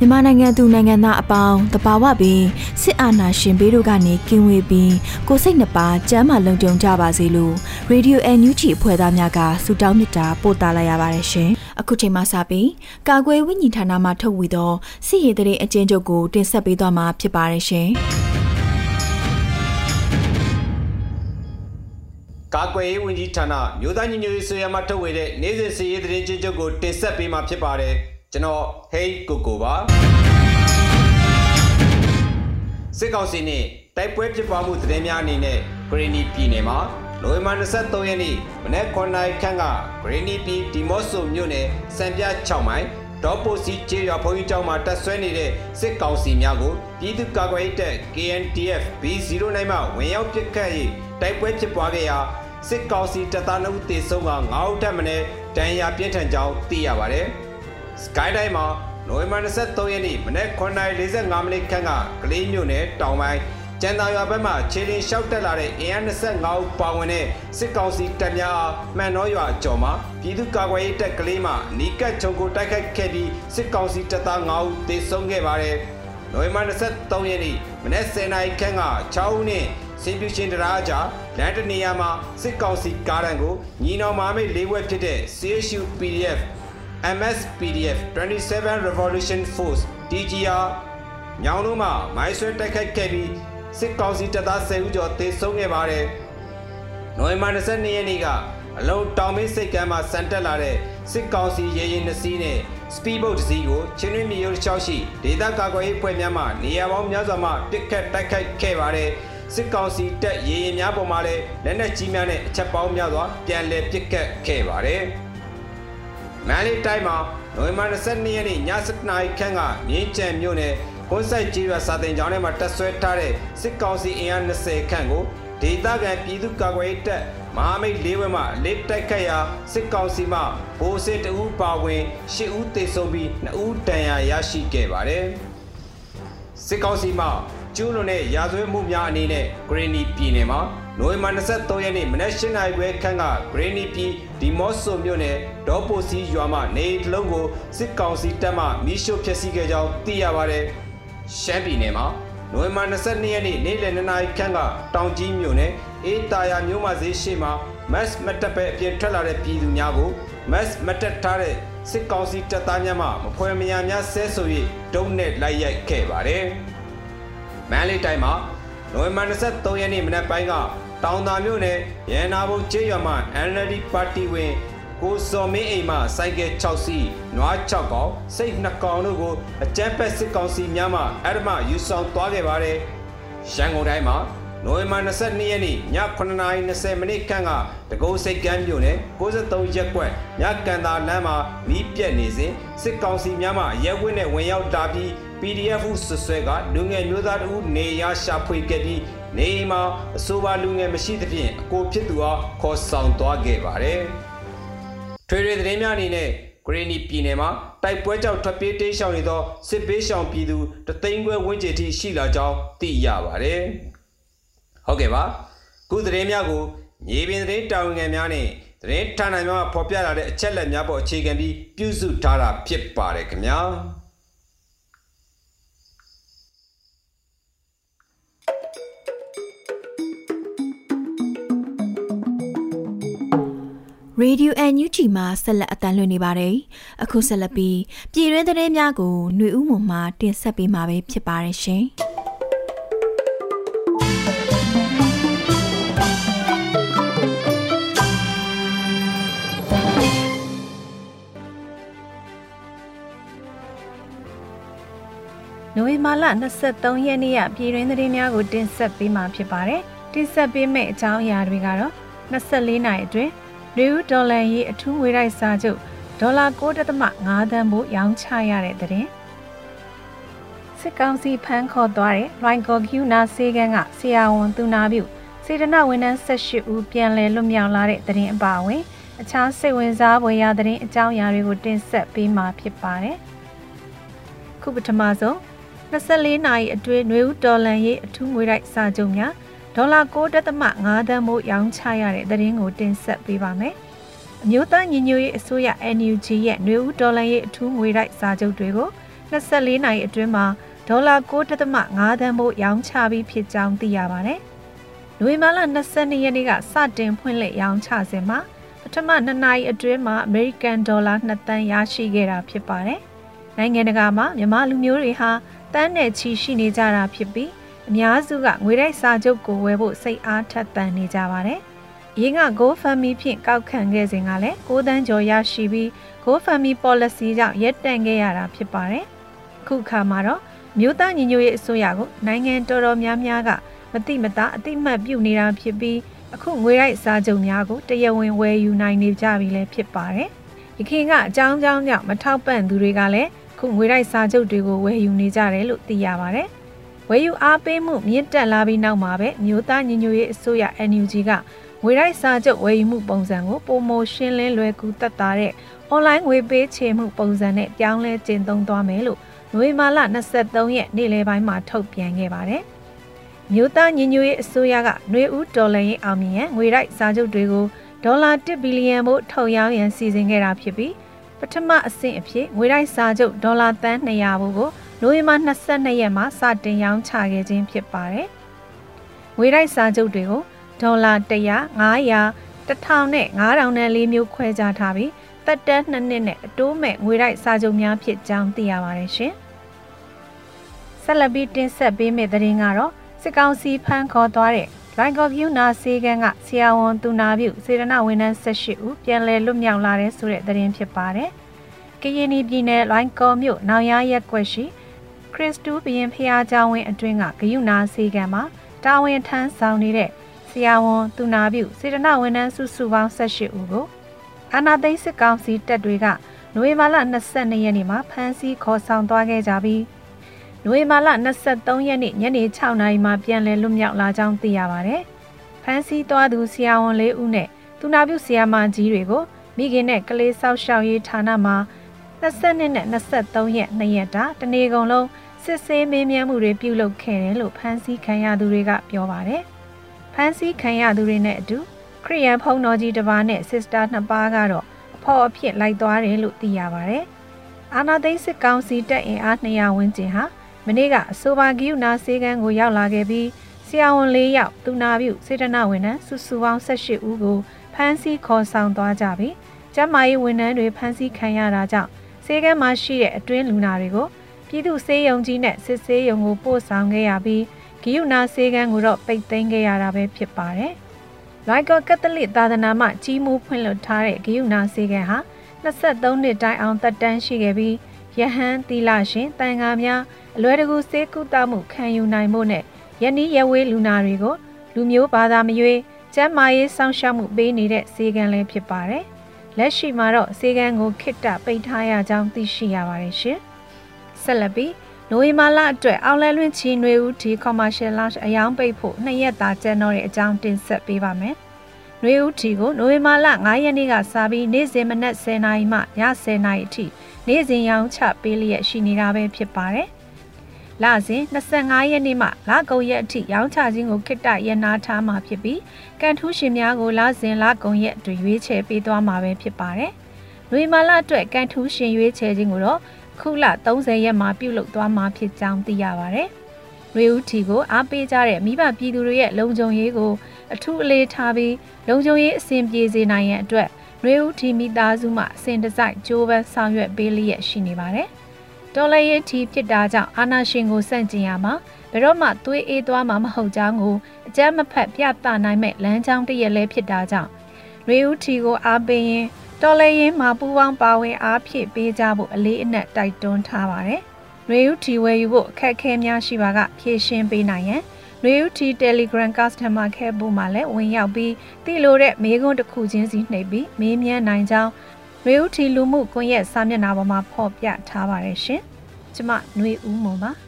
မြန်မာနိုင်ငံသူနိုင်ငံသားအပေါင်းတဘာဝပင်စစ်အာဏာရှင်ဘေးတို့ကနေကင်းဝေးပြီးကိုစိတ်နှပါကျမ်းမာလုံခြုံကြပါစေလို့ရေဒီယိုအန်ယူဂျီအဖွဲ့သားများကဆုတောင်းမေတ္တာပို့သလိုက်ရပါတယ်ရှင်။အခုချိန်မှစပြီးကာကွယ်ဝိညာဉ်ဌာနမှထုတ်ဝေသောစစ်ရေးတဲ့အကျဉ်းချုပ်ကိုတင်ဆက်ပေးသွားမှာဖြစ်ပါတယ်ရှင်။ကာကွယ်ရေးဝန်ကြီးဌာနမြို့သားညီညွတ်ရေးဆွေးနွေးမှထုတ်ဝေတဲ့နေ့စဉ်စီးရေးသတင်းချင်းချုပ်ကိုတင်ဆက်ပေးမှာဖြစ်ပါတယ်။ ကျွန်တော်ဟိတ်ကိုကိုပါစစ်ကောင်စီနဲ့တိုက်ပွဲဖြစ်ပွားမှုသတင်းများအနေနဲ့ဂရီနီပြည်နယ်မှာနိုဝင်ဘာ23ရက်နေ့မနက်9:00နာရီခန့်ကဂရီနီပြည်ဒီမော့ဆိုမြို့နယ်စံပြ6မိုင်ဒေါ်ပိုစီချေရွာဘုန်းကြီးကျောင်းမှာတက်ဆွဲနေတဲ့စစ်ကောင်စီများကိုပြည်သူ့ကာကွယ်ရေးတပ် KNDF B09 မှဝင်ရောက်ပစ်ခတ်၍တိုက်ပွဲဖြစ်ပွားခဲ့ရာစစ်ကောင်စီတပ်သား2ဦးသေဆုံးက9ဦးထပ်မံဒဏ်ရာပြင်းထန်ကြောင်းသိရပါတယ်။ Sky တိုင်းမှာနိုဝင်ဘာ23ရက်နေ့မနက်9:45မိနစ်ခန့်ကကလေးမြို့နယ်တောင်ပိုင်းကျန်တာရွာဘက်မှခြေလျင်လျှောက်တက်လာတဲ့အင်အား25ဦးပါဝင်တဲ့စစ်ကောင်စီတပ်များအားမှန်တော်ရွာအကျော်မှာပြည်သူ့ကာကွယ်ရေးတပ်ကလေးမှနီးကပ်ချုံကိုတိုက်ခိုက်ခဲ့ပြီးစစ်ကောင်စီတပ်သား9ဦးသေဆုံးခဲ့ပါတယ်။နိုဝင်ဘာ23ရက်နေ့မနက်10:00နာရီခန့်က6ဦးနဲ့စင်ပြူရှင်တရားကြလမ်းတနေရာမှာစစ်ကောင်စီကားတန်းကိုညီနောင်မာမိတ်၄ဘွဲ့ဖြစ်တဲ့ CSU PDF MSPDF 27 Revolution Force DGR ညောင်လုံးမှာမိုင်းဆွဲတိုက်ခိုက်ခဲ့ပြီးစစ်ကောင်စီတပ်သား10ဦးကျော်သေဆုံးခဲ့ပါတယ်။နိုဝင်ဘာ22ရက်နေ့ကအလုံးတောင်မင်းစိတ်ကမ်းမှာစံတက်လာတဲ့စစ်ကောင်စီရေရင်နှစီးနဲ့ speedboat တစ်စီးကိုချင်းတွင်းမြေရိုးချောက်ရှိဒေသကာကွယ်ရေးဖွဲ့များမှနေရာပေါင်းများစွာမှပစ်ခတ်တိုက်ခိုက်ခဲ့ပါတယ်။စစ်ကောင်စီတပ်ရေရင်များပေါ်မှာလည်းလက်နက်ကြီးများနဲ့အချက်ပေါင်းများစွာပြန်လည်ပစ်ခတ်ခဲ့ပါတယ်။ မန္တလေးတိုင်းမှာနိုဝင်ဘာ22ရက်နေ့ည7:00နာရီခန့်ကမြင်းကြံမြို့နယ်ကွန်ဆိုင်ကြီးရွာစာတင်ကျောင်းထဲမှာတက်ဆွဲထားတဲ့စစ်ကောင်စီအင်အား20ခန့်ကိုဒေသခံပြည်သူ့ကာကွယ်ရေးတပ်မဟာမိတ်၄ဘက်မှလက်တိုက်ခတ်ရာစစ်ကောင်စီမှဗိုလ်စစ်တဦးပါဝင်၈ဦးသေဆုံးပြီး2ဦးဒဏ်ရာရရှိခဲ့ပါတယ်စစ်ကောင်စီမှကျူးလွန်တဲ့ရာဇဝတ်မှုများအနေနဲ့ဂရင်းနီပြည်နယ်မှာ နိုဝင်ဘာ23ရက်နေ့မနက်၈နာရီခွဲခန့်ကဂရင်းနီပြည်ဒီမော့ဆိုမြို့နယ်ဒေါ်ပိုစီရွာမှနေတလုံးကိုစစ်ကောင်စီတပ်မှမိရှို့ဖျက်ဆီးခဲ့ကြောင်းသိရပါတယ်။ရှမ်းပြည်နယ်မှာနိုဝင်ဘာ22ရက်နေ့နေ့လယ်2နာရီခန့်ကတောင်ကြီးမြို့နယ်အေးတာယာမြို့မှာဈေးရှိမှာမတ်မတ်တပ်ပဲအပြင်ထွက်လာတဲ့ပြည်သူများကိုမတ်မတ်တက်ထားတဲ့စစ်ကောင်စီတပ်သားများမှမဖွဲမယာများဆဲဆို၍ဒုံနဲ့လိုက်ရိုက်ခဲ့ပါတယ်။မန်လေးတိုင်းမှာနိုဝင်ဘာ23ရက်နေ့မနက်ပိုင်းက တောင်သာမြို့နယ်ရန်နာဘုံကျေးရွာမှာ NLD ပါတီဝင်ကိုစော်မင်းအိမ်မှစိုက်ကဲ6စီးနွား6ကောင်စိတ်2ကောင်တို့ကိုအကြမ်းဖက်စစ်ကောင်စီများမှအဓမ္မယူဆောင်သွားခဲ့ပါတယ်။ရန်ကုန်တိုင်းမှာနိုဝင်ဘာ22ရက်နေ့ည9:20မိနစ်ခန့်ကတကုတ်စိတ်ကမ်းမြို့နယ်63ရက်ကွက်ညကန်တာလမ်းမှာမီးပြက်နေစဉ်စစ်ကောင်စီများမှရဲဝင်းနဲ့ဝင်ရောက်တာပြီး PDF ဆွဆွဲကလူငယ်မျိုးသားတို့နေရရှာဖွေခဲ့ပြီး နေမှာအဆိုပါလူငယ်မရှိသဖြင့်အကိုဖြစ်သူအားခေါ်ဆောင်သွားခဲ့ပါတယ်။ထွေထွေသတင်းများအနေနဲ့ဂရီနီပြည်နယ်မှာတိုက်ပွဲကြောင့်ထွက်ပြေးတိမ်းရှောင်နေသောစစ်ပေးရှောင်ပြည်သူတသိန်းခွဲဝန်းကျင်ထိရှိလာကြောင်းသိရပါတယ်။ဟုတ်ကဲ့ပါ။ခုသတင်းများကိုမြေပြင်သတင်းတာဝန်ခံများနဲ့သတင်းဌာနများဖော်ပြလာတဲ့အချက်လက်များပေါ်အခြေခံပြီးပြုစုထားတာဖြစ်ပါတယ်ခင်ဗျာ။ Radio NUG မှာဆက်လက်အတန်းလွှင့်နေပါတယ်။အခုဆက်လက်ပြီးပြည်တွင်းသတင်းများကိုຫນွေဦးမွန်မှတင်ဆက်ပေးမှာပဲဖြစ်ပါတယ်ရှင်။နိုဝင်ဘာလ23ရက်နေ့ရပြည်တွင်းသတင်းများကိုတင်ဆက်ပေးမှာဖြစ်ပါတယ်။တင်ဆက်ပေးမယ့်အကြောင်းအရာတွေကတော့24နိုင်အတွင်း နယူးဒေါ်လာရေးအထူးငွေတိုက်စာချုပ်ဒေါ်လာ9.5သန်းဖို့ရောင်းချရတဲ့တဲ့စစ်ကောင်စီဖမ်းခေါ်သွားတဲ့ရိုင်ကော်ကျူနာစေကန်းကဆရာဝန်သူနာပြုစေတနာဝန်ထမ်း18ဦးပြန်လည်လွတ်မြောက်လာတဲ့တဲ့အပါအဝင်အခြားစိတ်ဝင်စားဖွယ်ရာတဲ့အကြောင်းအရာတွေကိုတင်ဆက်ပေးမှာဖြစ်ပါတယ်။ခုပထမဆုံး24နာရီအတွင်းနှွေဦးတော်လန်ရေးအထူးငွေတိုက်စာချုပ်များ ဒေါ်လာ9.5သန်းမို့ရောင်းချရတဲ့သတင်းကိုတင်ဆက်ပေးပါမယ်။အမျိုးသားညီညွတ်ရေးအစိုးရ NUG ရဲ့နှွေဦးဒေါ်လာရေးအထူးငွေတိုက်စာချုပ်တွေကို24နိုင်အတွင်းမှာဒေါ်လာ9.5သန်းမို့ရောင်းချပြီးဖြစ်ကြောင်းသိရပါတယ်။နိုဝင်ဘာလ22ရက်နေ့ကစတင်ဖွင့်လှစ်ရောင်းချစဉ်မှာပထမ2နာရီအတွင်းမှာ American Dollar 2သန်းရရှိခဲ့တာဖြစ်ပါတယ်။နိုင်ငံတကာမှာမြန်မာလူမျိုးတွေဟာတန်းနဲ့ချီရှိနေကြတာဖြစ်ပြီး အများစုကငွေတိုက်စာချုပ်ကိုဝယ်ဖို့စိတ်အားထက်သန်နေကြပါတယ်။အရင်က GoFundMe ဖြင့်ကောက်ခံခဲ့စဉ်ကလည်း6တန်းကျော်ရရှိပြီး GoFundMe policy ကြောင့်ရပ်တန့်ခဲ့ရတာဖြစ်ပါတယ်။အခုခါမှာတော့မြို့သားညီညွတ်ရေးအစိုးရကိုနိုင်ငံတော်တော်များများကမတိမတာအတိမတ်ပြုနေတာဖြစ်ပြီးအခုငွေရိုက်စာချုပ်များကိုတရားဝင်ဝယ်ယူနိုင်နေကြပြီလည်းဖြစ်ပါတယ်။ရခင်ကအကြောင်းကြောင်းကြောင့်မထောက်ပံ့သူတွေကလည်းခုငွေရိုက်စာချုပ်တွေကိုဝယ်ယူနေကြတယ်လို့သိရပါတယ်။ ဝယ်ယူအားပေးမှုမြင့်တက်လာပြီးနောက်မှာပဲမြို့သားညီညွတ်ရေးအစိုးရ NUG ကငွေရိုက်စာချုပ်ဝယ်ယူမှုပုံစံကိုပုံမရှင်းလင်းလွယ်ကူသက်သာတဲ့ online ငွေပေးချေမှုပုံစံနဲ့ပြောင်းလဲကျင့်သုံးသွားမယ်လို့နိုဝင်ဘာလ23ရက်နေ့လယ်ပိုင်းမှာထုတ်ပြန်ခဲ့ပါတယ်။မြို့သားညီညွတ်ရေးအစိုးရကຫນွေဦးဒေါ်လာရင်အောင်မြင်ရန်ငွေရိုက်စာချုပ်တွေကိုဒေါ်လာ1ဘီလီယံဖို့ထုတ်ရောင်းရန်စီစဉ်ခဲ့တာဖြစ်ပြီးပထမအဆင့်အဖြစ်ငွေရိုက်စာချုပ်ဒေါ်လာတန်း200ဘူးကို နိုဝင်ဘာ22ရက်မှာစတင်ရောင်းချခဲ့ခြင်းဖြစ်ပါတယ်။ငွေတိုက်စာချုပ်တွေကိုဒေါ်လာ100 900 1000နဲ့9000နဲ့၄မျိုးခွဲခြားထားပြီးတက်တန်း2နှစ်နဲ့အတိုးမဲ့ငွေတိုက်စာချုပ်များဖြစ်ကြောင်းသိရပါတယ်ရှင်။ဆက်လက်ပြီးတင်ဆက်ပေးမယ့်သတင်းကတော့စစ်ကောင်စီဖမ်းခေါ်သွားတဲ့ရိုင်ကော်ဖြူနာစေကန်းကဆရာဝန်သူနာပြုစေရနာဝန်ထမ်း18ဦးပြန်လည်လွတ်မြောက်လာတဲ့ဆိုတဲ့သတင်းဖြစ်ပါတယ်။ကရင်ပြည်နယ်လိုင်းကော်မြို့နောင်ရရက်ကွက်ရှိ ခရစ်စတူးဘရင်ဖျားเจ้าဝင်းအတွင်းကဂယုနာစေကံမှာတာဝန်ထမ်းဆောင်နေတဲ့ဆရာဝန်သူနာပြုစေတနာဝန်ထမ်းစုစုပေါင်း18ဦးကိုအာနာသိစစ်ကောင်စီတပ်တွေကနိုဝင်ဘာလ22ရက်နေ့မှာဖမ်းဆီးခေါ်ဆောင်သွားခဲ့ကြပြီးနိုဝင်ဘာလ23ရက်နေ့ညနေ6နာရီမှာပြန်လည်လွတ်မြောက်လာကြောင်းသိရပါတယ်။ဖမ်းဆီးသွားသူဆရာဝန်၄ဦးနဲ့သူနာပြုဆရာမကြီးတွေကိုမိခင်နဲ့ကလေးဆောက်ရှောက်ရေးဌာနမှာ22နဲ့23ရက်2ရက်တာတနေ့ကုန်လုံး စစ်ဆေးမေးမြန်းမှုတွေပြုလုပ်ခဲ့တယ်လို့ဖမ်းဆီးခံရသူတွေကပြောပါတယ်။ဖမ်းဆီးခံရသူတွေနဲ့အတူခရီးယန်ဖုံတော်ကြီးတစ်ပါးနဲ့စစ်စတာနှစ်ပါးကတော့အဖော်အဖြစ်လိုက်သွားတယ်လို့သိရပါတယ်။အာနာသိန်းစစ်ကောင်စီတပ်အင်အား200ဝန်းကျင်ဟာမနေ့ကအဆိုပါဂီယူနာစေကန်းကိုရောက်လာခဲ့ပြီးဆရာဝန်၄ယောက်သူနာပြုစေတနာဝန်ထမ်းစုစုပေါင်း18ဦးကိုဖမ်းဆီးခေါ်ဆောင်သွားကြပြီးကျန်းမာရေးဝန်ထမ်းတွေဖမ်းဆီးခံရတာကြောင့်ဆေးကမ်းမှာရှိတဲ့အတွင်းလူနာတွေကို ပြည်သူဆေးရုံကြီးနဲ့စစ်ဆေးရုံကိုပို့ဆောင်ခဲ့ရပြီးဂိယုနာဆေးကမ်းကိုတော့ပိတ်သိမ်းခဲ့ရတာပဲဖြစ်ပါတယ်။လိုက်ကောကက်သလစ်သာသနာမှကြီးမှုဖွင့်လှစ်ထားတဲ့ဂိယုနာဆေးကမ်းဟာ23နှစ်တိုင်အောင်သက်တမ်းရှိခဲ့ပြီးယဟန်သီလရှင်တန်ဃာများအလွယ်တကူဆေးကုသမှုခံယူနိုင်ဖို့နဲ့ယနေ့ရဝေးလူနာတွေကိုလူမျိုးဘာသာမရွေးကျန်းမာရေးစောင့်ရှောက်မှုပေးနေတဲ့ဆေးကမ်းလည်းဖြစ်ပါတယ်။လက်ရှိမှာတော့စေကန်းကိုခိတ္တပိတ်ထားရကြောင်းသိရှိရပါတယ်ရှင်။ ဆက်လက်ပြီးနိုဝင်ဘာလအတွက်အောင်လဲလွင့်ချီနွေဦးဒီ commercial launch အယောင်ပိတ်ဖို့နှစ်ရက်သာကျန်တော့တဲ့အကြောင်းတင်ဆက်ပေးပါမယ်။နွေဦးဒီကိုနိုဝင်ဘာလ9ရက်နေ့ကစပြီးနေ့စဉ်မနက်10:00နာရီမှည10:00နာရီအထိနေ့စဉ်ရောင်းချပေးလျက်ရှိနေတာပဲဖြစ်ပါတယ်လစဉ်25ရက်နေ့မှလကုန်ရက်အထိရောင်းချခြင်းကိုခိတ္တရနာထားမှာဖြစ်ပြီးကန်ထူးရှင်များကိုလစဉ်လကုန်ရက်တွေရွေးချယ်ပေးသွားမှာပဲဖြစ်ပါတယ်။လွေမာလအတွက်ကန်ထူးရှင်ရွေးချယ်ခြင်းကိုတော့ ခုလ30ရက်မှာပြုလုပ်သွားမှာဖြစ်ကြောင်းသိရပါတယ်။ရွေဦးထီကိုအားပေးကြတဲ့မိဘပြည်သူတွေရဲ့လုံခြုံရေးကိုအထူးအလေးထားပြီးလုံခြုံရေးအဆင်ပြေစေနိုင်ရန်အတွက်ရေဦးထီမိသားစုမှစင်တစိုက်ဂျိုးပန်းဆောင်ရွက်ပေးလျက်ရှိနေပါတယ်။တော်လည်းရင်ထီဖြစ်တာကြောင့်အာနာရှင်ကိုစန့်ကျင်ရမှာဘယ်တော့မှသွေးအေးသွားမှာမဟုတ်ကြောင်းကိုအကြမ်းမဖက်ပြသနိုင်မဲ့လမ်းကြောင်းတရက်လဲဖြစ်တာကြောင့်ရေဦးထီကိုအားပေးရင် တော်လည်းရင်မှာပူပေါင်းပါဝင်အားဖြည့်ပေးကြဖို့အလေးအနက်တိုက်တွန်းထားပါတယ်။ရေဦးထီဝယ်ယူဖို့အခက်အခဲများရှိပါကဖြည့်ရှင်းပေးနိုင်ရန်ရေဦးထီ Telegram Customer Care ဘုမှာလည်းဝင်ရောက်ပြီးတိလိုတဲ့မေးခွန်းတစ်ခုချင်းစီနှိပ်ပြီးမေးမြန်းနိုင်ကြောင်းရေဦးထီလူမှုကွန်ရက်စာမျက်နှာပေါ်မှာဖော်ပြထားပါတယ်ရှင်။ကျမຫນွေဦးမွန်ပါ။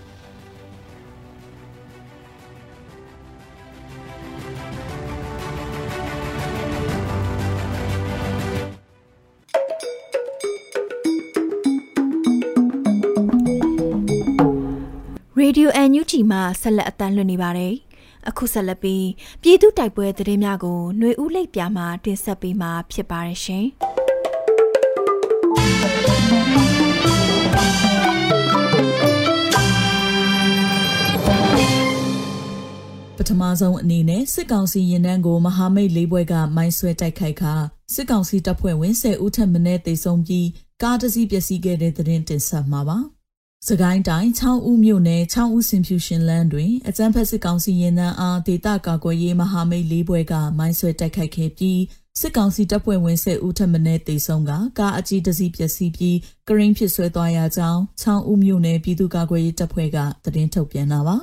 Radio NUG မှာဆက်လက်အသံလွှင့်နေပါတယ်။အခုဆက်လက်ပြီးပြည်သူတိုက်ပွဲသတင်းများကိုຫນွေဦးလိပ်ပြမှာတင်ဆက်ပေးမှာဖြစ်ပါတယ်ရှင်။ပထမဆုံးအနေနဲ့စစ်ကောင်စီရင်နှန်းကိုမဟာမိတ်လေးဘွဲကမိုင်းဆွဲတိုက်ခိုက်ခါစစ်ကောင်စီတပ်ဖွဲ့ဝင်10ဦးထက်မနည်းသေဆုံးပြီးကားတစ်စီးပျက်စီးခဲ့တဲ့သတင်းတင်ဆက်မှာပါ။ စကိုင်းတိုင်းချောင်းဦးမြို့နယ်ချောင်းဦးစင်ဖြူရှင်လန်းတွင်အကြမ်းဖက်စစ်ကောင်စီရင်နှန်းအားဒေသကာကွယ်ရေးမဟာမိတ်လေးဘွဲကမိုင်းဆွဲတိုက်ခိုက်ခဲ့ပြီးစစ်ကောင်စီတပ်ဖွဲ့ဝင်10ဦးထပ်မံတေဆုံးကကားအကြီးတစ်စီးပျက်စီးပြီးကရင်ဖြစ်ဆွဲသွားရကြောင်းချောင်းဦးမြို့နယ်ပြည်သူ့ကာကွယ်ရေးတပ်ဖွဲ့ကသတင်းထုတ်ပြန်တာပါ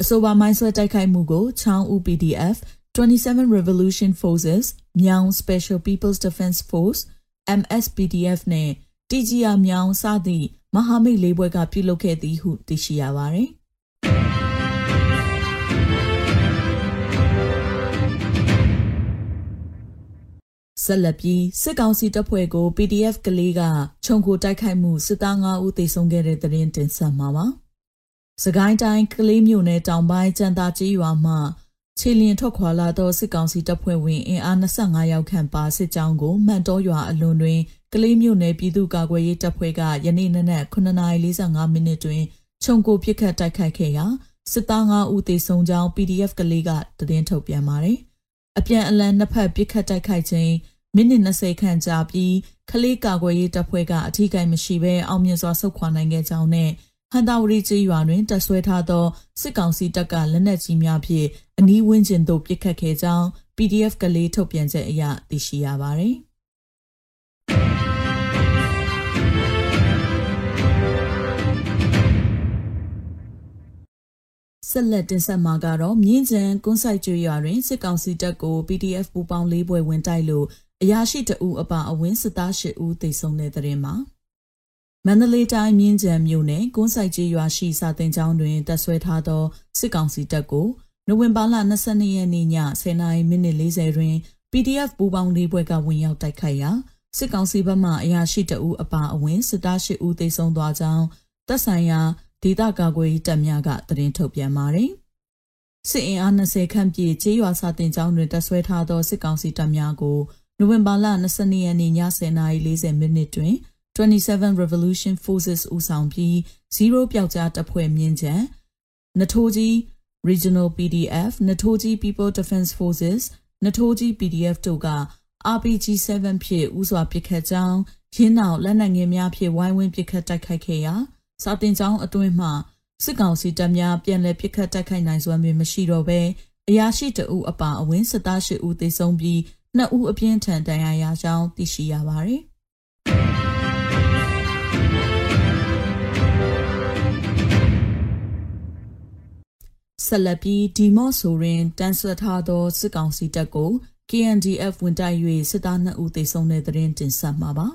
အဆိုပါမိုင်းဆွဲတိုက်ခိုက်မှုကိုချောင်းဦး PDF 27 Revolution Forces မြောင် Special People's Defense Force MSPDF နဲ့ TGR မြောင်စသည့်မဟာမိတ်လေးဘွဲကပြုလုပ်ခဲ့သည်ဟုသိရှိရပါသည်ဆက်လက်ပြီးစစ်ကောင်စီတပ်ဖွဲ့ကို PDF ကလေးကခြုံကိုတိုက်ခိုက်မှုစစ်သား9ဦးသေဆုံးခဲ့တဲ့တဲ့ရင်တင်ဆက်မှာပါ။စကိုင်းတိုင်းကလေးမြို့နယ်တောင်ပိုင်းကျန်တာကြီးရွာမှ ခြေလျင်ထွက်ခွာလာသောစစ်ကောင်စီတပ်ဖွဲ့ဝင်အင်အား25ယောက်ခန့်ပါစစ်ကြောင်းကိုမှန်တော်ရွာအလွန်တွင်ကလေးမြို့နယ်ပြည်သူ့ကာကွယ်ရေးတပ်ဖွဲ့ကယနေ့နနက်9:45မိနစ်တွင်ခြုံကိုပစ်ခတ်တိုက်ခိုက်ခဲ့ရာစစ်သား9ဦးသေဆုံးကြောင်း PDF ကလေးကသတင်းထုတ်ပြန်ပါတယ်။အပြန်အလှန်နှစ်ဖက်ပစ်ခတ်တိုက်ခိုက်ခြင်းမိနစ်20ခန့်ကြာပြီးကလေးကာကွယ်ရေးတပ်ဖွဲ့ကအထီးကိုင်မရှိဘဲအောင်မြင်စွာဆုတ်ခွာနိုင်ခဲ့ကြောင်းနဲ့ ဟန်တာဝရီကျေးရွာတွင်တပ်ဆွဲထားသောစစ်ကောင်စီတပ်ကလက်နက်ကြီးများဖြင့်အနီးဝန်းကျင်သို့ပစ်ခတ်ခဲ့ကြောင်း PDF ကလေးထုတ်ပြန်ချက်အရသိရှိရပါသည်။ဆက်လက်တင်ဆက်မှာကတော့မြင်းကျန်ကွန်းဆိုင်ကျွရွာတွင်စစ်ကောင်စီတပ်ကို PDF ပူပေါင်းလေးပွဲဝင်တိုက်လို့အရာရှိတအူအပါအဝင်စစ်သား၈ဦးသေဆုံးတဲ့တဲ့မှာ မန္တလေးတိုင်းမြင်းကျန်မြို့နယ်ကွန်းဆိုင်ကျွရွာရှိစာတင်ကျောင်းတွင်တပ်ဆွဲထားသောစစ်ကောင်စီတပ်ကိုနိုဝင်ဘာလ22ရက်နေ့ည10:40မိနစ်40တွင် PDF ပူပေါင်းလေးပွဲကဝင်ရောက်တိုက်ခိုက်ရာစစ်ကောင်စီဘက်မှအရာရှိတအူအပါအဝင်စစ်သား၈ဦးသေဆုံးသွားကြောင်းတပ်ဆိုင်ရာဒေသကာကွယ်ရေးတပ်များကသတင်းထုတ်ပြန်ပါတယ်။စစ်အင်အား20ခန့်ပြည့်ကျေးရွာစာတင်ကျောင်းတွင်တပ်ဆွဲထားသောစစ်ကောင်စီတပ်များကိုနိုဝင်ဘာလ22ရက်နေ့ည10:40မိနစ်တွင် 27 Revolution Forces ဦးဆောင်ပြီး0ပျောက်ကြားတပ်ဖွဲ့မြင့်ချံနထိုးကြီး Regional PDF နထိုးကြီး People Defense Forces နထိုးကြီး PDF တို့က RPG7 ဖြင့်ဥစွာပစ်ခတ်ကြောင်းရင်းနောက်လက်နက်ငယ်များဖြင့်ဝိုင်းဝန်းပစ်ခတ်တိုက်ခိုက်ခဲ့ရာစာတင်ကျောင်းအတွင်းမှစစ်ကောင်စီတပ်များပြန်လည်ပစ်ခတ်တိုက်ခိုက်နိုင်စွမ်းပင်မရှိတော့ဘဲအရာရှိတအုပ်အပါအဝင်စစ်သားရှိဦးသေဆုံးပြီးနှစ်ဦးအပြင်းထန်ဒဏ်ရာရကြောင်းသိရှိရပါတယ် ဆက်လက်ပြီးဒီမော့ဆိုရင်တန်ဆွတ်ထားသောစစ်ကောင်စီတပ်ကို KNDF ဝင်တိုက်၍စစ်သား2ဦးသေဆုံးတဲ့တဲ့တင်တင်ဆက်မှာပါ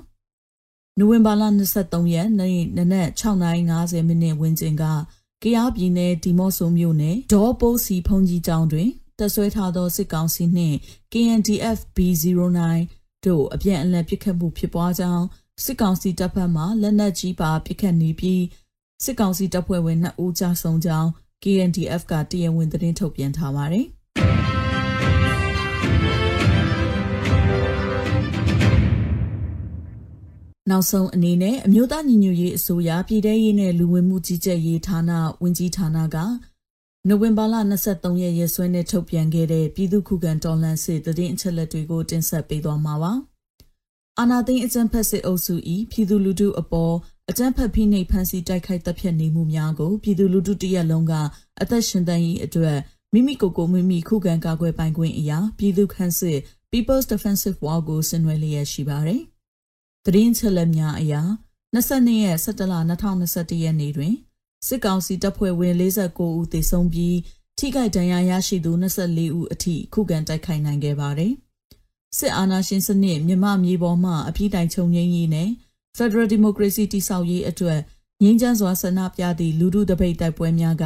။နိုဝင်ဘာလ23ရက်နေ့နနက်6:50မိနစ်ဝန်းကျင်ကကရားပြည်နယ်ဒီမော့ဆိုမြို့နယ်ဒေါ်ပိုးစီဖုန်ကြီးကျောင်းတွင်တပ်ဆွဲထားသောစစ်ကောင်စီနှင့် KNDF B09 တို့အပြန်အလှန်ပစ်ခတ်မှုဖြစ်ပွားကြောင်းစစ်ကောင်စီတပ်ဖက်မှလက်နက်ကြီးပါပစ်ခတ်နေပြီးစစ်ကောင်စီတပ်ဖွဲ့ဝင်2ဦးကြာဆုံးကြောင်း KNDF ကတရားဝင်သတင်းထုတ်ပြန်ထားပါတယ်။နောက်ဆုံးအနေနဲ့အမျိုးသားညီညွတ်ရေးအစိုးရပြည်ထရေးနဲ့လူဝင်မှုကြီးကြပ်ရေးဌာနဝန်ကြီးဌာနကနိုဝင်ဘာလ23ရက်ရက်စွဲနဲ့ထုတ်ပြန်ခဲ့တဲ့ပြည်သူ့ခုခံတော်လှန်စစ်တည်င်းအချက်လက်တွေကိုတင်ဆက်ပေးသွားမှာပါအာနာသိန်းအကြံဖက်စစ်အုပ်စု၏ပြည်သူလူထုအပေါ် အကြမ်းဖက်ဖိနှိပ်ဖန်ဆီးတိုက်ခိုက်တပ်ဖြတ်နေမှုများကိုပြည်သူလူထုတရက်လုံးကအသက်ရှင်သန်ရေးအတွက်မိမိကိုယ်ကိုမိမိခုခံကာကွယ်ပိုင်ခွင့်အရာပြည်သူ့ခန့်စစ် People's Defensive War ကိုဆင်နွှဲလျက်ရှိပါတယ်။သတင်းချက်လက်များအရာ22ရက်17လ2021ရက်နေ့တွင်စစ်ကောင်စီတပ်ဖွဲ့ဝင်49ဦးသေဆုံးပြီးထိခိုက်ဒဏ်ရာရရှိသူ24ဦးအထိခုခံတိုက်ခိုက်နိုင်ခဲ့ပါတယ်။စစ်အာဏာရှင်စနစ်မြမမြေပေါ်မှအပြည့်တိုင်ချုပ်ငြိမ်းရေးနဲ့ Federal Democracy တည်ဆောက်ရေးအတွက်ငြင်းချမ်းစွာဆန္ဒပြသည့်လူထုတပိတ်တိုက်ပွဲများက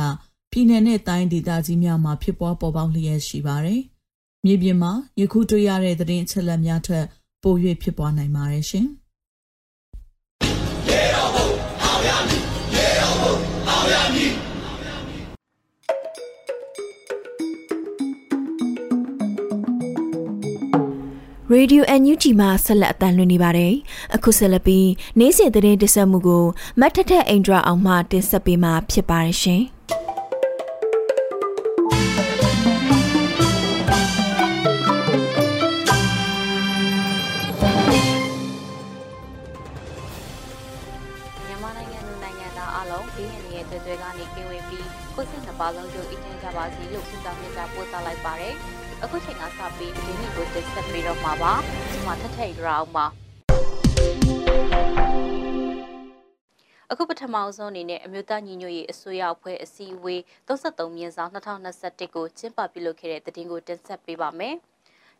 ပြည်내နဲ့တိုင်းဒေသကြီးများမှာဖြစ်ပွားပေါ်ပေါက်လျက်ရှိပါတယ်။မြေပြင်မှာယခုတွေ့ရတဲ့သတင်းအချက်အလက်များထက်ပို၍ဖြစ်ပွားနိုင်ပါတယ်ရှင်။ Radio NUG မှာဆက်လက်အသံလွှင့်နေပါတယ်။အခုဆက်လက်ပြီးနေ့စဉ်သတင်းတင်ဆက်မှုကိုမတ်ထထအိန္ဒြအောင်မှတင်ဆက်ပေးမှာဖြစ်ပါတယ်ရှင်။ 62ပါးလုံးတို့အင်ဂျင်ကြပါစီလို့ဆုတောင်းမြတ်တာပို့သလိုက်ပါတယ်။အခုချိန်ကစပြီးဒီနေ့ကိုတင်ဆက်ပေးတော့မှာပါ။ဒီမှာထထရအောင်ပါ။အခုပထမအဆုံးအနေနဲ့အမျိုးသားညီညွတ်ရေးအစိုးရအဖွဲ့အစည်းအဝေး33မြင်းဆောင်2021ကိုကျင်းပပြုလုပ်ခဲ့တဲ့သတင်းကိုတင်ဆက်ပေးပါမယ်။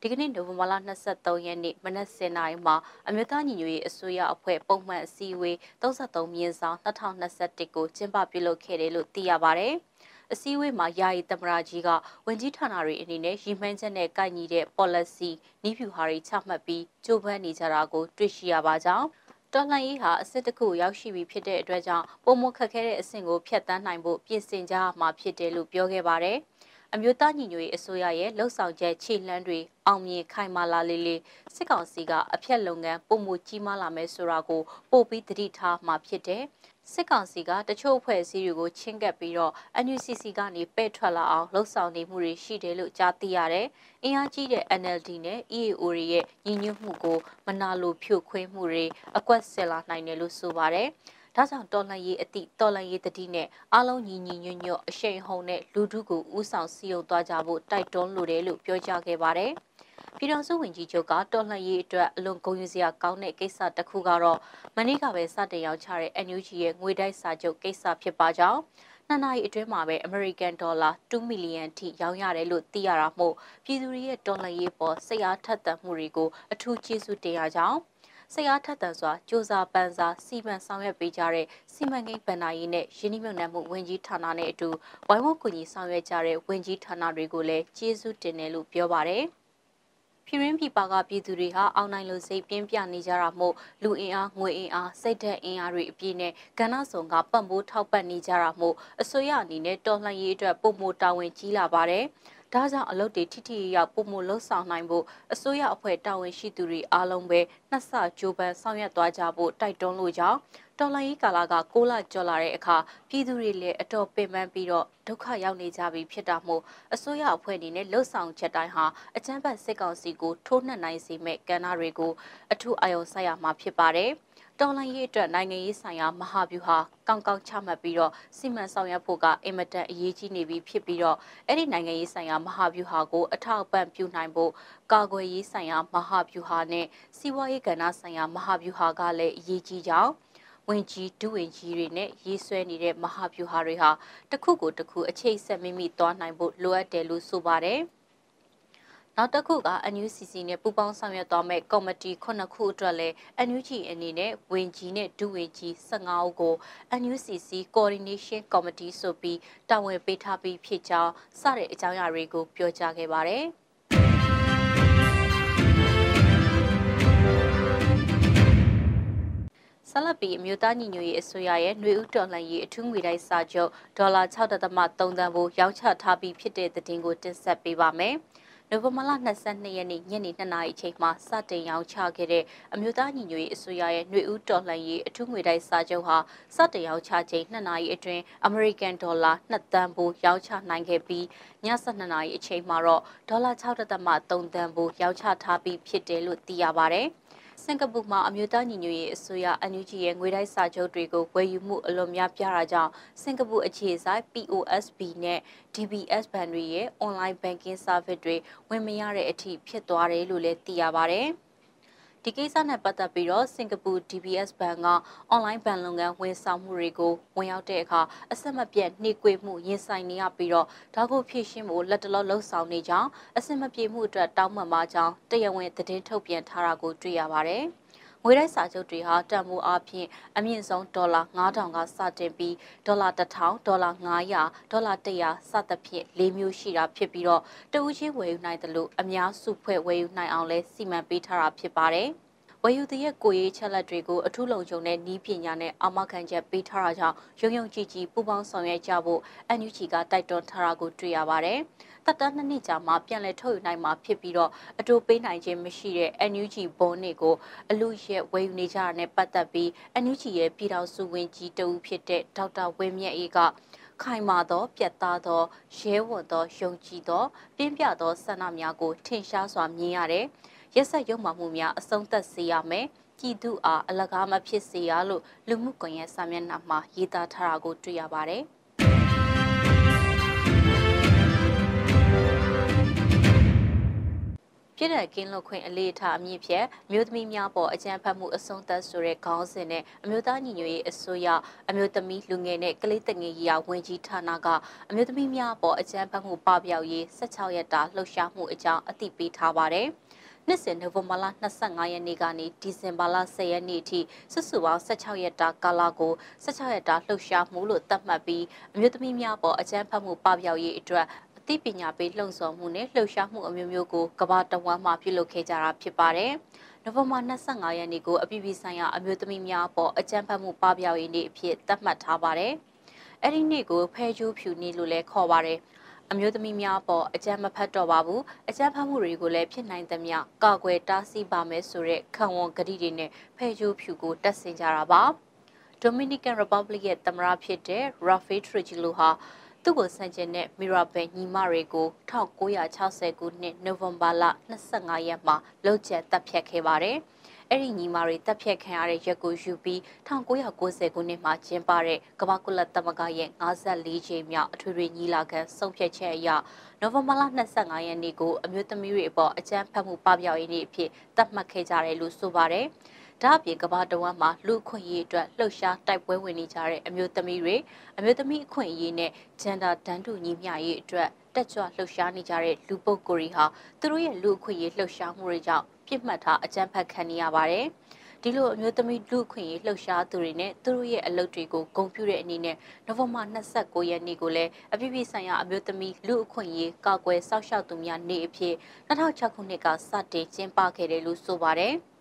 ဒီကနေ့နိုဝင်ဘာလ23ရက်နေ့မနက်10:00နာရီမှာအမျိုးသားညီညွတ်ရေးအစိုးရအဖွဲ့ပုံမှန်အစည်းအဝေး33မြင်းဆောင်2021ကိုကျင်းပပြုလုပ်ခဲ့တယ်လို့သိရပါဗျ။အစည်းအဝေးမှာယာယီသမရာကြီးကဝန်ကြီးဌာနတွေအနေနဲ့ရည်မှန်းချက်နဲ့ကိုက်ညီတဲ့ policy နည်းဖြူဟာတွေချမှတ်ပြီးကြိုးပမ်းနေကြတာကိုတွေ့ရှိရပါကြောင်းတော်လှန်ရေးဟာအစစ်တစ်ခုရောက်ရှိပြီဖြစ်တဲ့အတွက်ကြောင့်ပုံမခက်ခဲတဲ့အဆင့်ကိုဖျက်ဆီးနိုင်ဖို့ပြင်ဆင်ကြရမှာဖြစ်တယ်လို့ပြောခဲ့ပါတယ်။ အမျိုးသားညီညွတ်ရေးအစိုးရရဲ့လှုပ်ဆောင်ချက်ခြေလှမ်းတွေအောင်မြင်ခိုင်မာလာလေးလေးစစ်ကောင်စီကအဖျက်လုပ်ငန်းပုံမကြီးမားလာမယ်ဆိုတာကိုပို့ပြီးတတိထားမှာဖြစ်တယ်။စစ်ကောင်စီကတချို့အဖွဲ့အစည်းတွေကိုချင်းကပ်ပြီးတော့ NUCC ကနေပဲ့ထွက်လာအောင်လှုံ့ဆော်နေမှုတွေရှိတယ်လို့ကြားသိရတယ်။အင်အားကြီးတဲ့ NLD နဲ့ EAO တွေရဲ့ညီညွတ်မှုကိုမနာလိုဖြိုခွင်းမှုတွေအကွက်ဆယ်လာနိုင်တယ်လို့ဆိုပါတယ်။ ဒါကြောင့်တော်လှန်ရေးအသည့်တော်လှန်ရေးတတိနဲ့အားလုံးညီညီညွတ်ညွတ်အရှိန်ဟုန်နဲ့လူထုကိုဥဆောင်စည်းရုံးသွားကြဖို့တိုက်တွန်းလိုတယ်လို့ပြောကြားခဲ့ပါတယ်။ပြည်တော်စုဝင်ကြီးချုပ်ကတော်လှန်ရေးအတွက်အလွန်ဂုဏ်ယူစရာကောင်းတဲ့ကိစ္စတစ်ခုကတော့မနေ့ကပဲစတင်ရောက်ချတဲ့ NUG ရဲ့ငွေတိုက်စာချုပ်ကိစ္စဖြစ်ပါကြောင်းနှစ်နာရီအတွင်းမှာပဲ American Dollar 2 million ထိရောင်းရတယ်လို့သိရတာမို့ပြည်သူတွေရဲ့တော်လှန်ရေးပေါ်စိတ်အားထက်သန်မှုတွေကိုအထူးကျေးဇူးတင်ရကြောင်း စိတ်အားထက်သန်စွာစ조사ပန်းစားစီမံဆောင်ရွက်ပေးကြတဲ့စီမံကိန်းဗဏ္ဍာရေးနဲ့ရင်းနှီးမြှုပ်နှံမှုဝန်ကြီးဌာနနဲ့အတူဝိုင်းဝန်းကူညီဆောင်ရွက်ကြတဲ့ဝန်ကြီးဌာနတွေကိုလည်းကျေးဇူးတင်တယ်လို့ပြောပါတယ်။ပြည်ရင်းပြည်ပကပြည်သူတွေဟာအောင်းနိုင်လို့စိတ်ပြင်းပြနေကြတာမို့လူအင်အားငွေအင်အားစိတ်ဓာတ်အင်အားတွေအပြည့်နဲ့ကဏ္ဍဆောင်ကပတ်မိုးထောက်ပံ့နေကြတာမို့အစိုးရအနေနဲ့တော်လှန်ရေးအတွက်ပုံမိုတာဝန်ကြီးလာပါတယ်။ ဒါကြောင့်အလုပ်တွေထိထိရောက်ပုံမလှုပ်ဆောင်နိုင်ဖို့အစိုးရအဖွဲ့တာဝန်ရှိသူတွေအားလုံးပဲနှစ်ဆကြိုးပမ်းဆောင်ရွက်သွားကြဖို့တိုက်တွန်းလို့ကြောင်းတော်လိုင်းရေးကာလက6လကျော်လာတဲ့အခါပြည်သူတွေလည်းအတော်ပင်ပန်းပြီးတော့ဒုက္ခရောက်နေကြပြီဖြစ်တာမို့အစိုးရအဖွဲ့အနေနဲ့လှုပ်ဆောင်ချက်တိုင်းဟာအကြမ်းဖက်စစ်ကောင်စီကိုထိုးနှက်နိုင်စေမဲ့ကဏ္ဍတွေကိုအထူးအယုံဆိုင်ရမှာဖြစ်ပါတယ်။ တော်လိုင်းရေးအတွက်နိုင်ငံရေးဆိုင်ရာမဟာဗျူဟာကောင်းကောင်းချမှတ်ပြီးတော့စီမံဆောင်ရွက်ဖို့ကအင်မတန်အရေးကြီးနေပြီဖြစ်ပြီးတော့အဲ့ဒီနိုင်ငံရေးဆိုင်ရာမဟာဗျူဟာကိုအထောက်အပံ့ပြုနိုင်ဖို့ကာကွယ်ရေးဆိုင်ရာမဟာဗျူဟာနဲ့စီးပွားရေးကဏ္ဍဆိုင်ရာမဟာဗျူဟာကလည်းအရေးကြီးကြောင်းဝင်ကြီးဒုဝင်ကြီးတွေနဲ့ရေးဆွဲနေတဲ့မဟာဗျူဟာတွေဟာတစ်ခုကိုတစ်ခုအချိတ်ဆက်မိမိသွားနိုင်ဖို့လိုအပ်တယ်လို့ဆိုပါတယ်။ နောက်တစ်ခုက NUCC နဲ့ပူးပေါင်းဆောင်ရွက်သွားမဲ့ကော်မတီ9ခုအတွက်လည်း NUG အနေနဲ့ဝင်ကြီးနဲ့ဒုဝင်ကြီး15ဦးကို NUCC Coordination Committee ဆိုပြီးတာဝန်ပေးထားပြီးဖြစ်ကြောင်းစတဲ့အကြောင်းအရာတွေကိုပြောကြားခဲ့ပါတယ်။ဆက်လက်ပြီးအမျိုးသားညီညွတ်ရေးအစိုးရရဲ့ຫນွေဥတော်လှန်ရေးအထူးငွေတိုက်စာချုပ်ဒေါ်လာ6.3တန်ကိုရောင်းချထားပြီးဖြစ်တဲ့သတင်းကိုတင်ဆက်ပေးပါမယ်။ နိုဝင်ဘာလ22ရက်နေ့ညနေ2နာရီအချိန်မှာစတင်ရောင်းချခဲ့တဲ့အမျိုးသားညီညွတ်ရေးအစိုးရရဲ့ຫນွေဥတော်လှန်ရေးအထူးငွေတိုက်စာချုပ်ဟာစတင်ရောင်းချချိန်2နာရီအတွင်းအမေရိကန်ဒေါ်လာ2တန်ဖိုးရောင်းချနိုင်ခဲ့ပြီးည7နာရီအချိန်မှာတော့ဒေါ်လာ6.3တန်ဖိုးရောင်းချထားပြီးဖြစ်တယ်လို့သိရပါဗျ။ စစင်ကာပူမှာအမျိုးသားညီညွတ်ရေးအစိုးရ NUG ရဲ့ငွေတိုက်စာချုပ်တွေကိုဝယ်ယူမှုအလွန်များပြားတာကြောင့်စင်ကာပူအခြေစိုက် POSB နဲ့ DBS ဘဏ်တွေရဲ့ online banking service တွေဝင်မရတဲ့အထိဖြစ်သွားတယ်လို့လည်းသိရပါဗျ။ ဒီကိစ္စနဲ့ပတ်သက်ပြီးတော့စင်ကာပူ DBS ဘဏ်ကအွန်လိုင်းဘဏ်လုပ်ငန်းဝန်ဆောင်မှုတွေကိုဝင်ရောက်တဲ့အခါအဆက်မပြတ်နှိကွေမှုရင်ဆိုင်နေရပြီးတော့ဒါကိုဖြည့်ရှင်းဖို့လက်တလောလှုပ်ဆောင်နေကြောင်းအဆက်မပြေမှုအတွက်တောင်းပန်ပါကြောင်းတရားဝင်သတင်းထုတ်ပြန်ထားတာကိုတွေ့ရပါတယ်။ ငွေတိုက်စာချုပ်တွေဟာတန်ဖိုးအပြင်အမြင့်ဆုံးဒေါ်လာ9000ကစတင်ပြီးဒေါ်လာ1000ဒေါ်လာ900ဒေါ်လာ100စသဖြင့်၄မျိုးရှိတာဖြစ်ပြီးတော့တဦးချင်းဝယ်ယူနိုင်တယ်လို့အများစုဖွဲ့ဝယ်ယူနိုင်အောင်လဲစီမံပေးထားတာဖြစ်ပါတယ်ဝယ်ယူသည်ရဲ့ကိုရေးချက်လက်တွေကိုအထူးလုံခြုံတဲ့ဤပညာနဲ့အာမခံချက်ပေးထားတာကြောင့်ရုံရုံကြည်ကြည်ပူပေါင်းဆောင်ရွက်ကြဖို့ NUG ကတိုက်တွန်းထားတာကိုတွေ့ရပါတယ်။ တက်တန်းနှစ်နှစ်ကြာမှပြန်လည်ထုတ်ယူနိုင်မှာဖြစ်ပြီးတော့အတူပေးနိုင်ခြင်းမရှိတဲ့ NUG ဘွန်တွေကိုအလူရဲ့ဝယ်ယူနေကြတာနဲ့ပတ်သက်ပြီး NUG ရဲ့ပြည်တော်စုဝင်ကြီးတဦးဖြစ်တဲ့ဒေါက်တာဝင်းမြတ်အေးကခိုင်မာသောပြတ်သားသောရဲဝံ့သောယုံကြည်သောပြင်းပြသောဆန္ဒများကိုထင်ရှားစွာမြင်ရတယ်။ရက်ဆက်ရုံမှမှုများအဆုံးသတ်စေရမယ်။ကြည်သူအားအလကားမဖြစ်စေရလို့လူမှုကွန်ရက်စာမျက်နှာမှာရေးသားထားတာကိုတွေ့ရပါတယ်။ ပြည့်တဲ့ကင်းလွတ်ခွင့်အလေးထားအမြင့်ဖြတ်မြို့သမီးများပေါ်အကြံဖတ်မှုအဆုံးသတ်ဆိုတဲ့ခေါင်းစဉ်နဲ့အမျိုးသားညီညွတ်ရေးအစိုးရအမျိုးသမီးလူငယ်နဲ့ကလေးတငယ်ကြီးရာဝန်ကြီးဌာနကအမျိုးသမီးများပေါ်အကြံဖတ်မှုပပျောက်ရေး16ရက်တာလှုပ်ရှားမှုအကြောင်းအသိပေးထားပါတယ်။နှစ်စဉ်နိုဝင်ဘာလ25ရက်နေ့ကနေဒီဇင်ဘာလ10ရက်နေ့အထိစုစုပေါင်း16ရက်တာကာလကို16ရက်တာလှုပ်ရှားမှုလို့သတ်မှတ်ပြီးအမျိုးသမီးများပေါ်အကြမ်းဖက်မှုပပျောက်ရေးအတွက်အ သိပညာပေးလှုံ့ဆော်မှုနဲ့လှုပ်ရှားမှုအမျိုးမျိုးကိုကမ္ဘာတဝန်းမှာပြုလုပ်ခဲ့ကြတာဖြစ်ပါတယ်။နိုဝင်ဘာ25ရက်နေ့ကိုအပြည်ပြည်ဆိုင်ရာအမျိုးသမီးများအပေါ်အကြမ်းဖက်မှုပပျောက်ရေးနေ့အဖြစ်သတ်မှတ်ထားပါတယ်။အဲ့ဒီနေ့ကိုဖဲကျိုးဖြူနေ့လို့လည်းခေါ်ပါတယ်။အမျိုးသမီးများပေါ်အကြမ်းမဖက်တော့ပါဘူးအကြမ်းဖက်မှုတွေကိုလည်းဖြစ်နိုင်သမျှကာကွယ်တားဆီးပါမယ်ဆိုတဲ့ခံဝန်ကတိတွေနဲ့ဖဲကျိုးဖြူကိုတက်ဆင်ကြတာပါ Dominican Republic ရဲ့သမ္မတဖြစ်တဲ့ Rafael Trujillo ဟာ သူ့ကိုဆန့်ကျင်တဲ့မီရာဘယ်ညီမတွေကို1960ခုနှစ်နိုဝင်ဘာလ25ရက်မှာလှုပ်ချက်တပ်ဖြတ်ခဲ့ပါတယ်။အဲ့ဒီညီမတွေတပ်ဖြတ်ခံရတဲ့ရက်ကိုယူပြီး1990ခုနှစ်မှာကျင်းပတဲ့ကမ္ဘာကုလသမဂ္ဂရဲ့54ကြိမ်မြောက်အထွေထွေညီလာခံဆုံးဖြတ်ချက်အရနိုဝင်ဘာလ25ရက်နေ့ကိုအမျိုးသမီးတွေအပေါ်အကြမ်းဖက်မှုပပျောက်ရေးနေ့အဖြစ်သတ်မှတ်ခဲ့ကြတယ်လို့ဆိုပါတယ်။ ဒါအပြင်ကမ္ဘာတဝန်းမှာလူအခွင့်အရေးအတွက်လှုပ်ရှားတိုက်ပွဲဝင်နေကြတဲ့အမျိုးသမီးတွေအမျိုးသမီးအခွင့်အရေးနဲ့ဂျန်ဒါတန်းတူညီမျှရေးအတွက်တက်ကြွလှုပ်ရှားနေကြတဲ့လူပုဂ္ဂိုလ်တွေဟာသူတို့ရဲ့လူအခွင့်အရေးလှုပ်ရှားမှုတွေကြောင့်ပြစ်မှတ်ထားအကြမ်းဖက်ခံနေရပါတယ်။ဒီလိုအမျိုးသမီးလူခွင့်ရေးလှုပ်ရှားသူတွေနဲ့သူတို့ရဲ့အလုပ်တွေကိုဂုဏ်ပြုတဲ့အနေနဲ့နိုဝင်ဘာ29ရက်နေ့ကိုလည်းအပြည်ပြည်ဆိုင်ရာအမျိုးသမီးလူအခွင့်ရေးကာကွယ်စောင့်ရှောက်သူများနေ့အဖြစ်2006ခုနှစ်ကစတင်ကျင်းပခဲ့တယ်လို့ဆိုပါတယ်။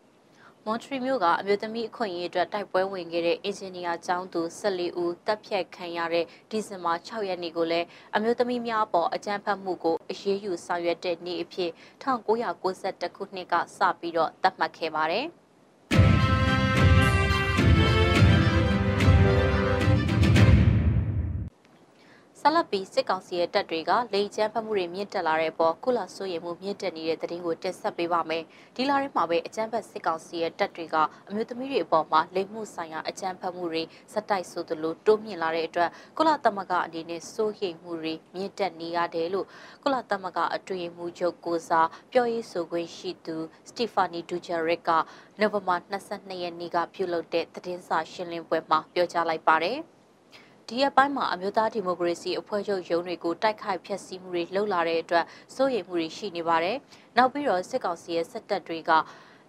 မွန်ထရီမြို့ကအမျိုးသမီးအခွင့်အရေးအတွက်တိုက်ပွဲဝင်ခဲ့တဲ့အင်ဂျင်နီယာကျောင်းသူ14ဦးတပ်ဖြတ်ခံရတဲ့ဒီဇင်ဘာ6ရက်နေ့ကိုလည်းအမျိုးသမီးများပေါ်အကြမ်းဖက်မှုကိုအရေးယူဆောင်ရွက်တဲ့နေ့အဖြစ်1992ခုနှစ်ကစပြီးတော့သတ်မှတ်ခဲ့ပါတယ်။ ဆက်လက်ပြီးစစ်ကောင်စီရဲ့တပ်တွေကလေကျန်းဖက်မှုတွေမြင့်တက်လာတဲ့ပေါ်ကုလဆိုရင်မှုမြင့်တက်နေတဲ့သတင်းကိုတင်ဆက်ပေးပါမယ်။ဒီလာထဲမှာပဲအကြမ်းဖက်စစ်ကောင်စီရဲ့တပ်တွေကအမျိုးသမီးတွေအပေါ်မှာလိမ်မှုဆိုင်ရာအကြမ်းဖက်မှုတွေစက်တိုက်ဆိုသလိုတိုးမြင့်လာတဲ့အတွက်ကုလသမဂ္ဂအနေနဲ့စိုးရိမ်မှုတွေမြင့်တက်နေရတယ်လို့ကုလသမဂ္ဂအတွင်းမှုချုပ်ကိုစားပြောရေးဆိုခွင့်ရှိသူစတီဖာနီဒူဂျာရစ်ကနိုဝင်ဘာ22ရက်နေ့ကပြုလုပ်တဲ့သတင်းစာရှင်းလင်းပွဲမှာပြောကြားလိုက်ပါတယ်။ ဒီအပိုင်းမှာအမျိုးသားဒီမိုကရေစီအဖွဲ့ချုပ်ရုံးတွေကိုတိုက်ခိုက်ဖျက်ဆီးမှုတွေလှုပ်လာတဲ့အတွက်စိုးရိမ်မှုတွေရှိနေပါတယ်။နောက်ပြီးတော့စစ်ကောင်စီရဲ့စစ်တပ်တွေက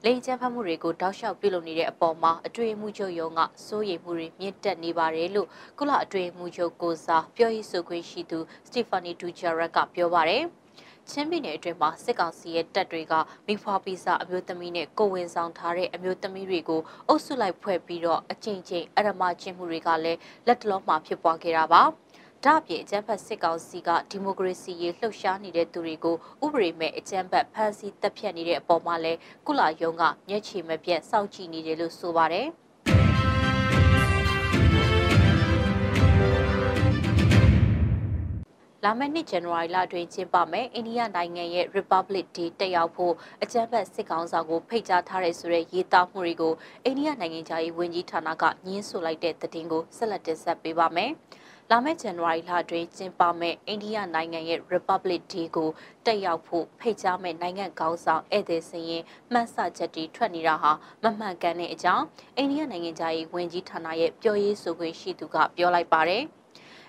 လိန်ချမ်းဖတ်မှုတွေကိုတောက်လျှောက်ပြုလုပ်နေတဲ့အပေါ်မှာအတွေ့အမှုချုပ်ရုံးကစိုးရိမ်မှုတွေမြင့်တက်နေပါတယ်လို့ကုလအတွေ့အမှုချုပ်ကိုစားပြောရေးဆိုခွင့်ရှိသူစတီဖာနီဒူဂျာရက်ကပြောပါတယ်။ ချင်းပြည်နယ်အတွင်းမှာစစ်ကောင်စီရဲ့တပ်တွေကမိဖွားပိစာအမျိုးသမီးနဲ့ကိုဝင်ဆောင်ထားတဲ့အမျိုးသမီးတွေကိုအုပ်စုလိုက်ဖွဲ့ပြီးတော့အကြိမ်ကြိမ်အရမချင်းမှုတွေကလည်းလက်တလုံးမှာဖြစ်ပွားခဲ့တာပါ။ဒါ့အပြင်အကြမ်းဖက်စစ်ကောင်စီကဒီမိုကရေစီရေးလှုပ်ရှားနေတဲ့သူတွေကိုဥပဒေမဲ့အကြမ်းဖက်ဖမ်းဆီးတပ်ဖြတ်နေတဲ့အပေါ်မှာလဲကုလယုံကမျက်ခြေမပြတ်စောင့်ကြည့်နေတယ်လို့ဆိုပါတယ်။ လလာမယ့်နှစ်ဇန်နဝါရီလအတွင်းကျင်းပမယ်အိန္ဒိယနိုင်ငံရဲ့ Republic Day တက်ရောက်ဖို့အကြမ်းဖက်စစ်ကောင်ဆောင်ကိုဖိတ်ကြားထားတဲ့ဆိုတဲ့ရေးသားမှုတွေကိုအိန္ဒိယနိုင်ငံသားရေးဝန်ကြီးဌာနကညှင်းဆိုလိုက်တဲ့သတင်းကိုဆက်လက်တင်ဆက်ပေးပါမယ်။လာမယ့်ဇန်နဝါရီလအတွင်းကျင်းပမယ့်အိန္ဒိယနိုင်ငံရဲ့ Republic Day ကိုတက်ရောက်ဖို့ဖိတ်ကြားမဲ့နိုင်ငံကောင်းဆောင်ဧည့်သည်စရင်မှတ်ဆချက်တီထွက်နေတာဟာမမှန်ကန်တဲ့အကြောင်းအိန္ဒိယနိုင်ငံသားရေးဝန်ကြီးဌာနရဲ့ပြောရေးဆိုခွင့်ရှိသူကပြောလိုက်ပါတယ်။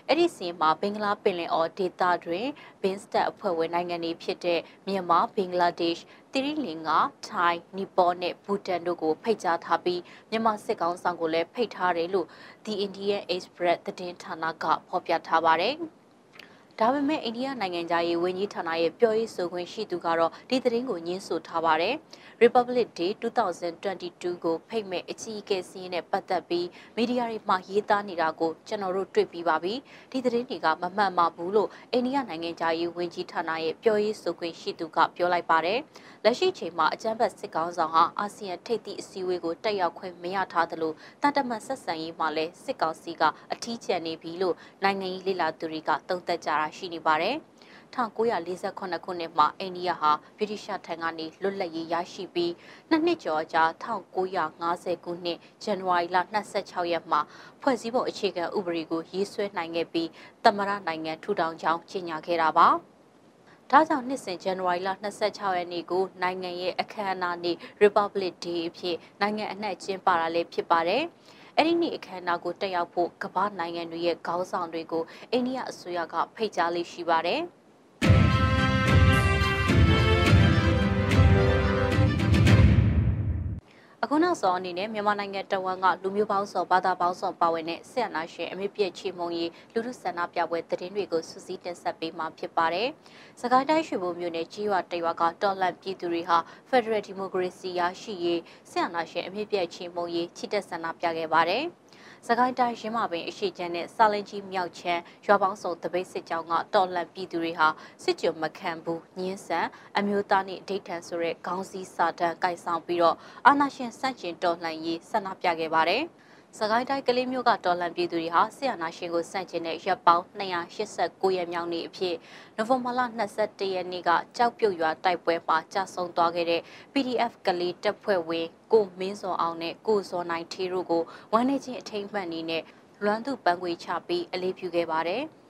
အဲ့ဒီစီမှာဘင်္ဂလားပင်လယ်အော်ဒေသတွင်ဘင်းစတက်အဖွဲ့ဝင်နိုင်ငံတွေဖြစ်တဲ့မြန်မာဘင်္ဂလားဒေ့ရှ်တိရိလင်္ကာထိုင်းနီပေါ်နဲ့ဘူတန်တို့ကိုဖိတ်ကြားထားပြီးမြန်မာစစ်ကောင်ဆောင်ကိုလည်းဖိတ်ထားတယ်လို့ The Indian Express သတင်းဌာနကဖော်ပြထားပါတယ်။ဒါပေမဲ့အိန္ဒိယနိုင်ငံသားရေးဝန်ကြီးဌာနရဲ့ပြောရေးဆိုခွင့်ရှိသူကတော့ဒီသတင်းကိုညှင်းဆိုထားပါတယ်။ Republic Day 2022ကိုဖိတ်မဲ့အကြီးအကဲစီးရင်နဲ့ပတ်သက်ပြီးမီဒီယာတွေမှာရေးသားနေတာကိုကျွန်တော်တို့တွေ့ပြီးပါပြီ။ဒီသတင်းတွေကမမှန်ပါဘူးလို့အိန္ဒိယနိုင်ငံသားရေးဝန်ကြီးဌာနရဲ့ပြောရေးဆိုခွင့်ရှိသူကပြောလိုက်ပါတယ်။လက်ရှိချိန်မှာအကြမ်းဖက်စစ်ကောင်ဆောင်ဟာအာဆီယံထိပ်သီးအစည်းအဝေးကိုတက်ရောက်ခွင့်မရထားသလိုတန်တမန်ဆက်ဆံရေးမှာလည်းစစ်ကောင်စီကအထီးကျန်နေပြီလို့နိုင်ငံရေးလေလာသူတွေကသုံးသပ်ကြတာရှိနေပါတယ်။ 1948ခုနှစ်မှာအိန္ဒိယဟာဗြိတိရှထံကနေလွတ်လပ်ရေးရရှိပြီးနှစ်နှစ်ကျော်ကြာ1950ခုနှစ်ဇန်နဝါရီလ26ရက်မှာဖွဲ့စည်းပုံအခြေခံဥပဒေကိုရေးဆွဲနိုင်ခဲ့ပြီးသမရနိုင်ငံထူထောင်ကြောင်းကြေညာခဲ့တာပါ။ဒါကြောင့်နှစ်စဉ်ဇန်နဝါရီလ26ရက်နေ့ကိုနိုင်ငံရဲ့အခမ်းအနားနေ့ Republic Day အဖြစ်နိုင်ငံအနှံ့ကျင်းပတာလည်းဖြစ်ပါတယ်။အဲ့ဒီနေ့အခမ်းအနားကိုတက်ရောက်ဖို့ကမ္ဘာနိုင်ငံတွေရဲ့ခေါင်းဆောင်တွေကိုအိန္ဒိယအစိုးရကဖိတ်ကြားလေးရှိပါတယ်။ အခုနောက်ဆုံးအနေနဲ့မြန်မာနိုင်ငံတဝန်ကလူမျိုးပေါင်းစုံဘာသာပေါင်းစုံပါဝင်တဲ့ဆရာနာရှင်အမြင့်ပြည့်ချီမုံရီလူထုဆန္ဒပြပွဲသတင်းတွေကိုစူးစီးတင်ဆက်ပေးမှာဖြစ်ပါတယ်။စကိုင်းတိုင်းရွှေဘုံမြို့နယ်ကြီးရွာတရွာကတော်လန့်ပြည်သူတွေဟာ Federal Democracy ရရှိရေးဆရာနာရှင်အမြင့်ပြည့်ချီမုံရီချစ်တဲ့ဆန္ဒပြခဲ့ပါတယ်။ စကိုင်းတိုင်းရင်းမာပင်အရှိချမ်းနဲ့စာလင်ကြီးမြောက်ချမ်းရွာပေါင်းစုံတပိတ်စစ်ကြောင်းကတော်လှန်ပြည်သူတွေဟာစစ်ကြုံမခံဘူးညင်းဆန်အမျိုးသားနဲ့ဒိဋ္ဌံဆိုတဲ့ခေါင်းစည်းစာတမ်းကိုက်ဆောင်ပြီးတော့အာနာရှင်စန့်ကျင်တော်လှန်ရေးဆန္ဒပြခဲ့ပါတယ်။ စကိုင်းတိုင်းကလေးမျိုးကတော်လှန်ပြည်သူတွေဟာဆီယနာရှင်ကိုစန့်ကျင်တဲ့ရပ်ပေါင်း289ရက်မြောက်နေ့အဖြစ်နိုဝင်ဘာလ22ရက်နေ့ကကြောက်ပြုတ်ရွာတိုက်ပွဲမှာကြာဆုံးသွားခဲ့တဲ့ PDF ကလေးတပ်ဖွဲ့ဝင်ကိုမင်းစောအောင်နဲ့ကိုစောနိုင်ထေတို့ကိုဝမ်းနေချင်းအထိမ်းမှတ်နေနဲ့လွမ်းသူပန်းခွေချပြီးအလေးပြုခဲ့ပါတယ်။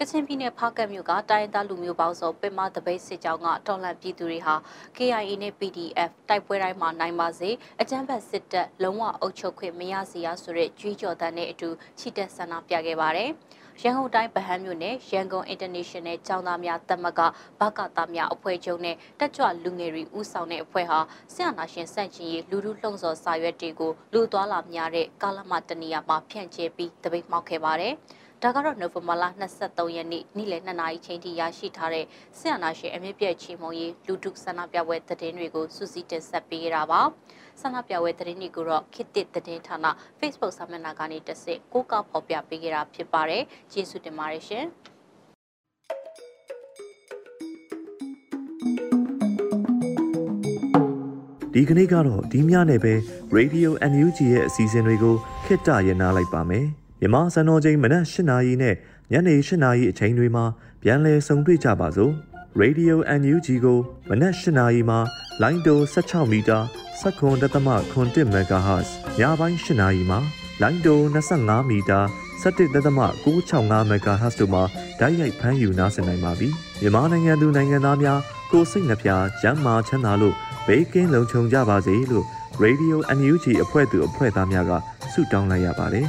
ကချင်ပြည်နယ်ဖားကတ်မြို့ကတိုင်းသားလူမျိုးပေါင်းစုံပင်မတပိတ်စစ်ကြောင်းကတော်လှန်ပြည်သူတွေဟာ KIA နဲ့ PDF တိုက်ပွဲတိုင်းမှာနိုင်ပါစေအကြမ်းဖက်စစ်တပ်လုံးဝအုပ်ချုပ်ခွင့်မရစေရဆိုတဲ့ကြွေးကြော်သံနဲ့အတူချီတက်ဆန္ဒပြခဲ့ပါတယ်။ရန်ကုန်တိုင်းဗဟန်းမြို့နယ်ရန်ကုန် International ကျောင်းသားများတမကဘကတာများအဖွဲ့ချုပ်နဲ့တက်ကြွလူငယ်တွေဦးဆောင်တဲ့အဖွဲ့ဟာဆရာနာရှင်စန့်ကျင်ရေးလူလူလှုံ့ဆော်စာရွက်တွေကိုလူသွားလာများတဲ့ကာလမတနေရာမှာဖြန့်ကျဲပြီးတပိတ်မှောက်ခဲ့ပါတယ်။ ဒါကတော့နိုဝင်ဘာလ23ရက်နေ့နေ့လယ်2နာရီချိန်ထိရရှိထားတဲ့ဆီယနာရှင်အမြင့်ပြည့်ချီမုံရေးလူထုဆန္ဒပြပွဲသတင်းတွေကိုစူးစီးတင်ဆက်ပေးကြတာပါဆန္ဒပြပွဲသတင်းတွေကိုတော့ခေတ်သစ်သတင်းဌာန Facebook စာမျက်နှာကနေတဆင့်ကိုကဖော်ပြပေးကြတာဖြစ်ပါတယ်ကျေးဇူးတင်ပါတယ်ရှင်ဒီကနေ့ကတော့ဒီညနေပဲ Radio NUG ရဲ့အစီအစဉ်တွေကိုခਿੱတရနာလိုက်ပါမယ်။ မြန်မာစံတော်ချိန်မနက်၈နာရီနဲ့ညနေ၈နာရီအချိန်တွေမှာပြန်လည်ဆုံတွေ့ကြပါစို့ Radio NUG ကိုမနက်၈နာရီမှာလိုင်းတို16မီတာ7.3 MHz ညပိုင်း၈နာရီမှာလိုင်းတို25မီတာ17.665 MHz တို့မှာဓာတ်ရိုက်ဖမ်းယူနားဆင်နိုင်ပါပြီမြန်မာနိုင်ငံသူနိုင်ငံသားများကိုစိတ်နှပြကျန်းမာချမ်းသာလို့ဘေးကင်းလုံခြုံကြပါစေလို့ Radio NUG အဖွဲ့သူအဖွဲ့သားများကဆုတောင်းလိုက်ရပါတယ်